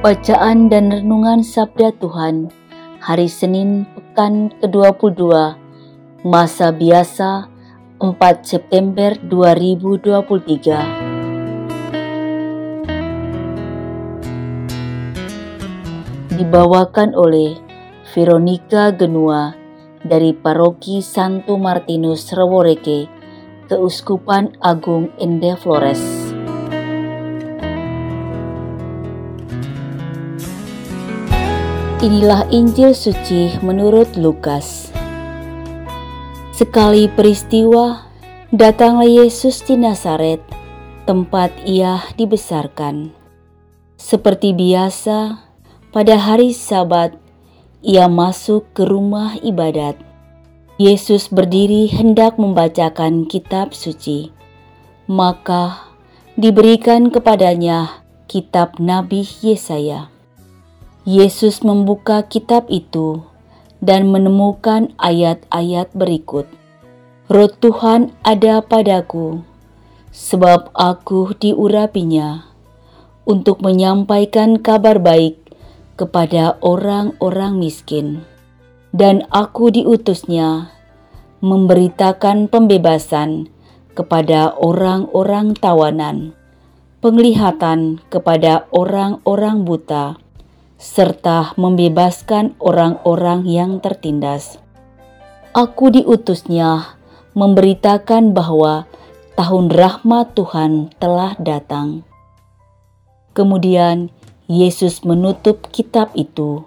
Bacaan dan Renungan Sabda Tuhan Hari Senin Pekan ke-22 Masa Biasa 4 September 2023 Dibawakan oleh Veronica Genua dari Paroki Santo Martinus Reworeke, Keuskupan Agung Ende Flores. Inilah Injil suci menurut Lukas. Sekali peristiwa, datanglah Yesus di Nazaret, tempat ia dibesarkan. Seperti biasa, pada hari Sabat, ia masuk ke rumah ibadat. Yesus berdiri hendak membacakan kitab suci. Maka diberikan kepadanya kitab Nabi Yesaya. Yesus membuka kitab itu dan menemukan ayat-ayat berikut. Roh Tuhan ada padaku, sebab aku diurapinya untuk menyampaikan kabar baik kepada orang-orang miskin. Dan aku diutusnya memberitakan pembebasan kepada orang-orang tawanan, penglihatan kepada orang-orang buta, serta membebaskan orang-orang yang tertindas. Aku diutusnya memberitakan bahwa tahun rahmat Tuhan telah datang. Kemudian Yesus menutup kitab itu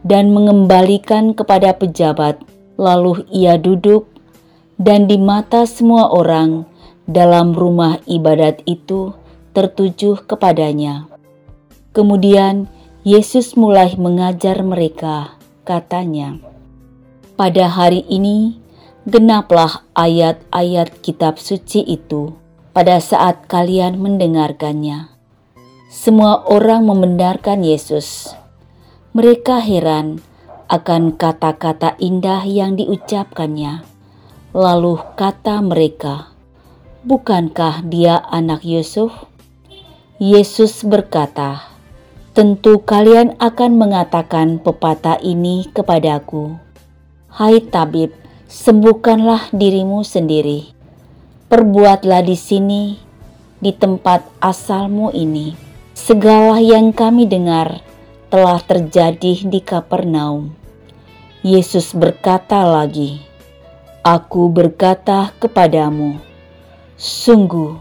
dan mengembalikan kepada pejabat, lalu ia duduk dan di mata semua orang dalam rumah ibadat itu tertuju kepadanya. Kemudian Yesus mulai mengajar mereka, katanya, "Pada hari ini genaplah ayat-ayat kitab suci itu pada saat kalian mendengarkannya." Semua orang membenarkan Yesus. Mereka heran akan kata-kata indah yang diucapkannya. Lalu kata mereka, "Bukankah dia anak Yusuf?" Yesus berkata, Tentu kalian akan mengatakan pepatah ini kepadaku. Hai tabib, sembuhkanlah dirimu sendiri. Perbuatlah di sini, di tempat asalmu ini. Segala yang kami dengar telah terjadi di Kapernaum. Yesus berkata lagi, Aku berkata kepadamu, sungguh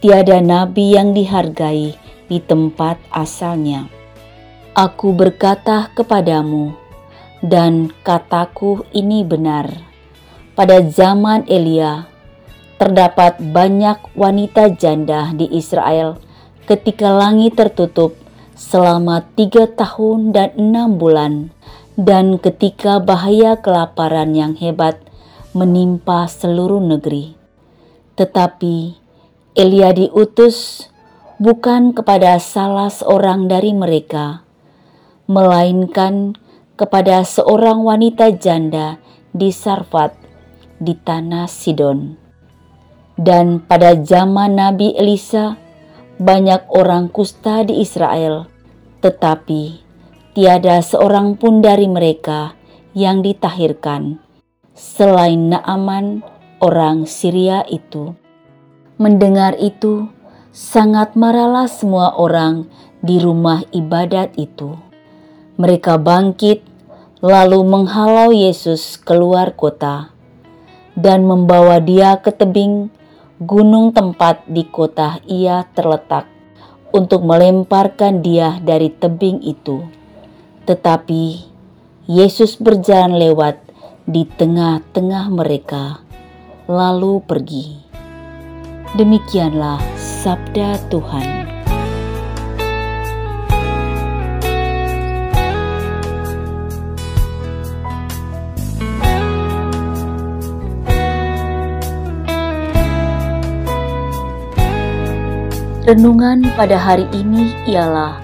tiada nabi yang dihargai di tempat asalnya. Aku berkata kepadamu, dan kataku ini benar. Pada zaman Elia, terdapat banyak wanita janda di Israel ketika langit tertutup selama tiga tahun dan enam bulan, dan ketika bahaya kelaparan yang hebat menimpa seluruh negeri. Tetapi Elia diutus bukan kepada salah seorang dari mereka, melainkan kepada seorang wanita janda di Sarfat di tanah Sidon. Dan pada zaman Nabi Elisa, banyak orang kusta di Israel, tetapi tiada seorang pun dari mereka yang ditahirkan, selain Naaman orang Syria itu. Mendengar itu, sangat marahlah semua orang di rumah ibadat itu. Mereka bangkit lalu menghalau Yesus keluar kota dan membawa dia ke tebing gunung tempat di kota ia terletak untuk melemparkan dia dari tebing itu. Tetapi Yesus berjalan lewat di tengah-tengah mereka, lalu pergi. Demikianlah sabda Tuhan. Renungan pada hari ini ialah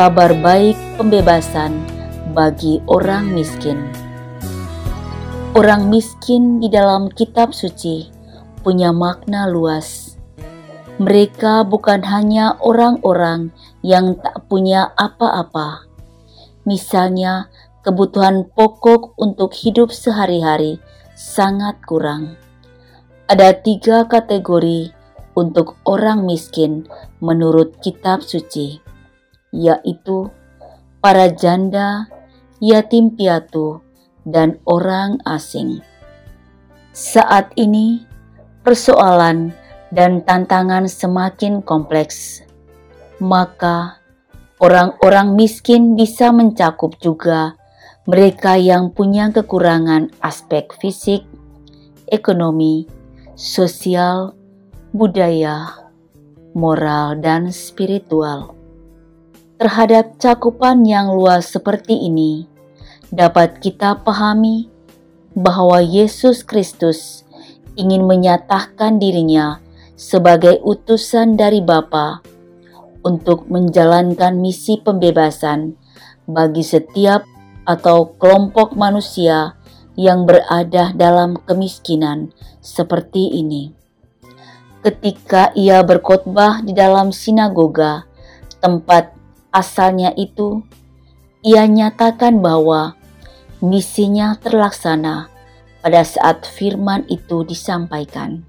kabar baik pembebasan bagi orang miskin. Orang miskin di dalam kitab suci punya makna luas. Mereka bukan hanya orang-orang yang tak punya apa-apa. Misalnya, kebutuhan pokok untuk hidup sehari-hari sangat kurang. Ada tiga kategori untuk orang miskin menurut kitab suci, yaitu para janda, yatim piatu, dan orang asing. Saat ini, persoalan dan tantangan semakin kompleks, maka orang-orang miskin bisa mencakup juga mereka yang punya kekurangan aspek fisik, ekonomi, sosial, budaya, moral, dan spiritual. Terhadap cakupan yang luas seperti ini, dapat kita pahami bahwa Yesus Kristus ingin menyatakan dirinya sebagai utusan dari Bapa untuk menjalankan misi pembebasan bagi setiap atau kelompok manusia yang berada dalam kemiskinan seperti ini. Ketika ia berkhotbah di dalam sinagoga, tempat asalnya itu, ia nyatakan bahwa misinya terlaksana pada saat firman itu disampaikan.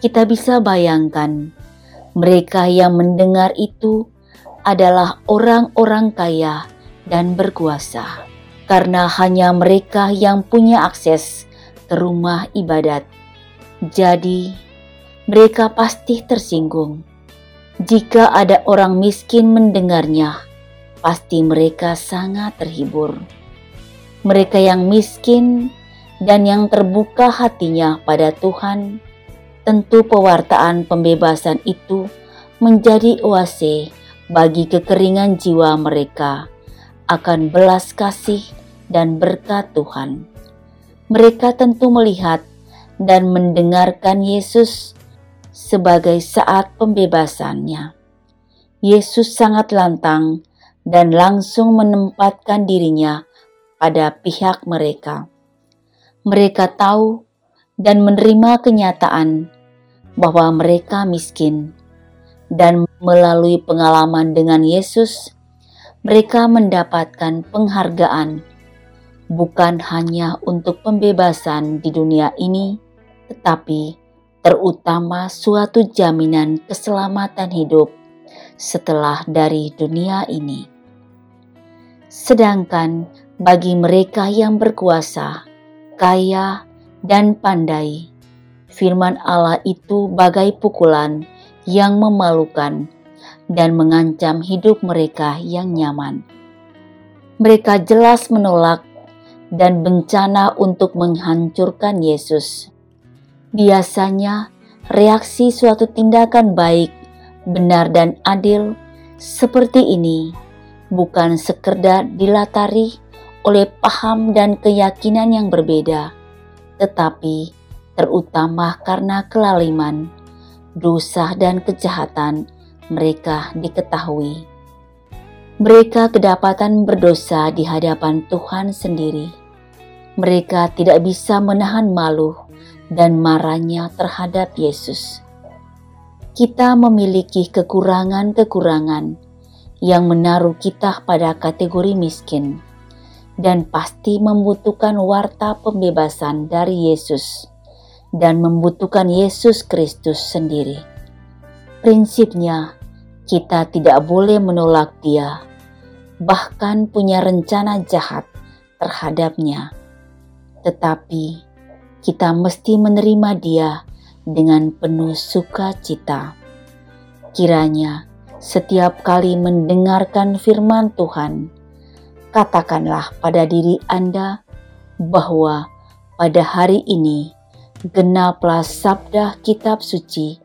Kita bisa bayangkan, mereka yang mendengar itu adalah orang-orang kaya dan berkuasa, karena hanya mereka yang punya akses ke rumah ibadat. Jadi, mereka pasti tersinggung. Jika ada orang miskin mendengarnya, pasti mereka sangat terhibur. Mereka yang miskin dan yang terbuka hatinya pada Tuhan, tentu pewartaan pembebasan itu menjadi oase bagi kekeringan jiwa mereka akan belas kasih dan berkat Tuhan. Mereka tentu melihat dan mendengarkan Yesus sebagai saat pembebasannya. Yesus sangat lantang dan langsung menempatkan dirinya pada pihak mereka. Mereka tahu dan menerima kenyataan bahwa mereka miskin, dan melalui pengalaman dengan Yesus, mereka mendapatkan penghargaan bukan hanya untuk pembebasan di dunia ini, tetapi terutama suatu jaminan keselamatan hidup setelah dari dunia ini. Sedangkan bagi mereka yang berkuasa, kaya, dan pandai, firman Allah itu bagai pukulan yang memalukan dan mengancam hidup mereka yang nyaman. Mereka jelas menolak dan bencana untuk menghancurkan Yesus Biasanya, reaksi suatu tindakan baik, benar, dan adil seperti ini bukan sekedar dilatari oleh paham dan keyakinan yang berbeda, tetapi terutama karena kelaliman, dosa, dan kejahatan mereka diketahui. Mereka kedapatan berdosa di hadapan Tuhan sendiri. Mereka tidak bisa menahan malu dan marahnya terhadap Yesus. Kita memiliki kekurangan-kekurangan yang menaruh kita pada kategori miskin dan pasti membutuhkan warta pembebasan dari Yesus dan membutuhkan Yesus Kristus sendiri. Prinsipnya, kita tidak boleh menolak Dia, bahkan punya rencana jahat terhadapnya, tetapi kita mesti menerima Dia dengan penuh sukacita. Kiranya setiap kali mendengarkan firman Tuhan, katakanlah pada diri Anda bahwa pada hari ini genaplah sabda kitab suci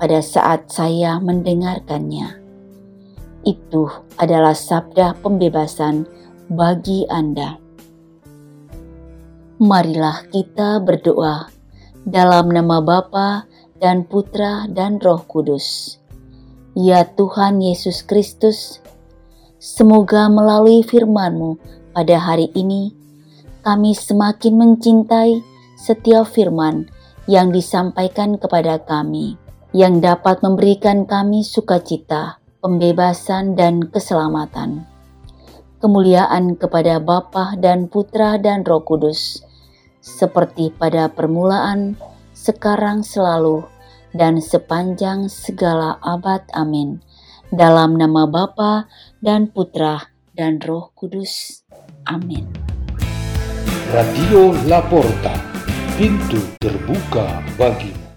pada saat saya mendengarkannya. Itu adalah sabda pembebasan bagi Anda. Marilah kita berdoa dalam nama Bapa dan Putra dan Roh Kudus. Ya Tuhan Yesus Kristus, semoga melalui firman-Mu pada hari ini, kami semakin mencintai setiap firman yang disampaikan kepada kami, yang dapat memberikan kami sukacita, pembebasan, dan keselamatan. Kemuliaan kepada Bapa dan Putra dan Roh Kudus, seperti pada permulaan, sekarang selalu, dan sepanjang segala abad. Amin. Dalam nama Bapa dan Putra dan Roh Kudus. Amin. Radio Laporta, pintu terbuka bagimu.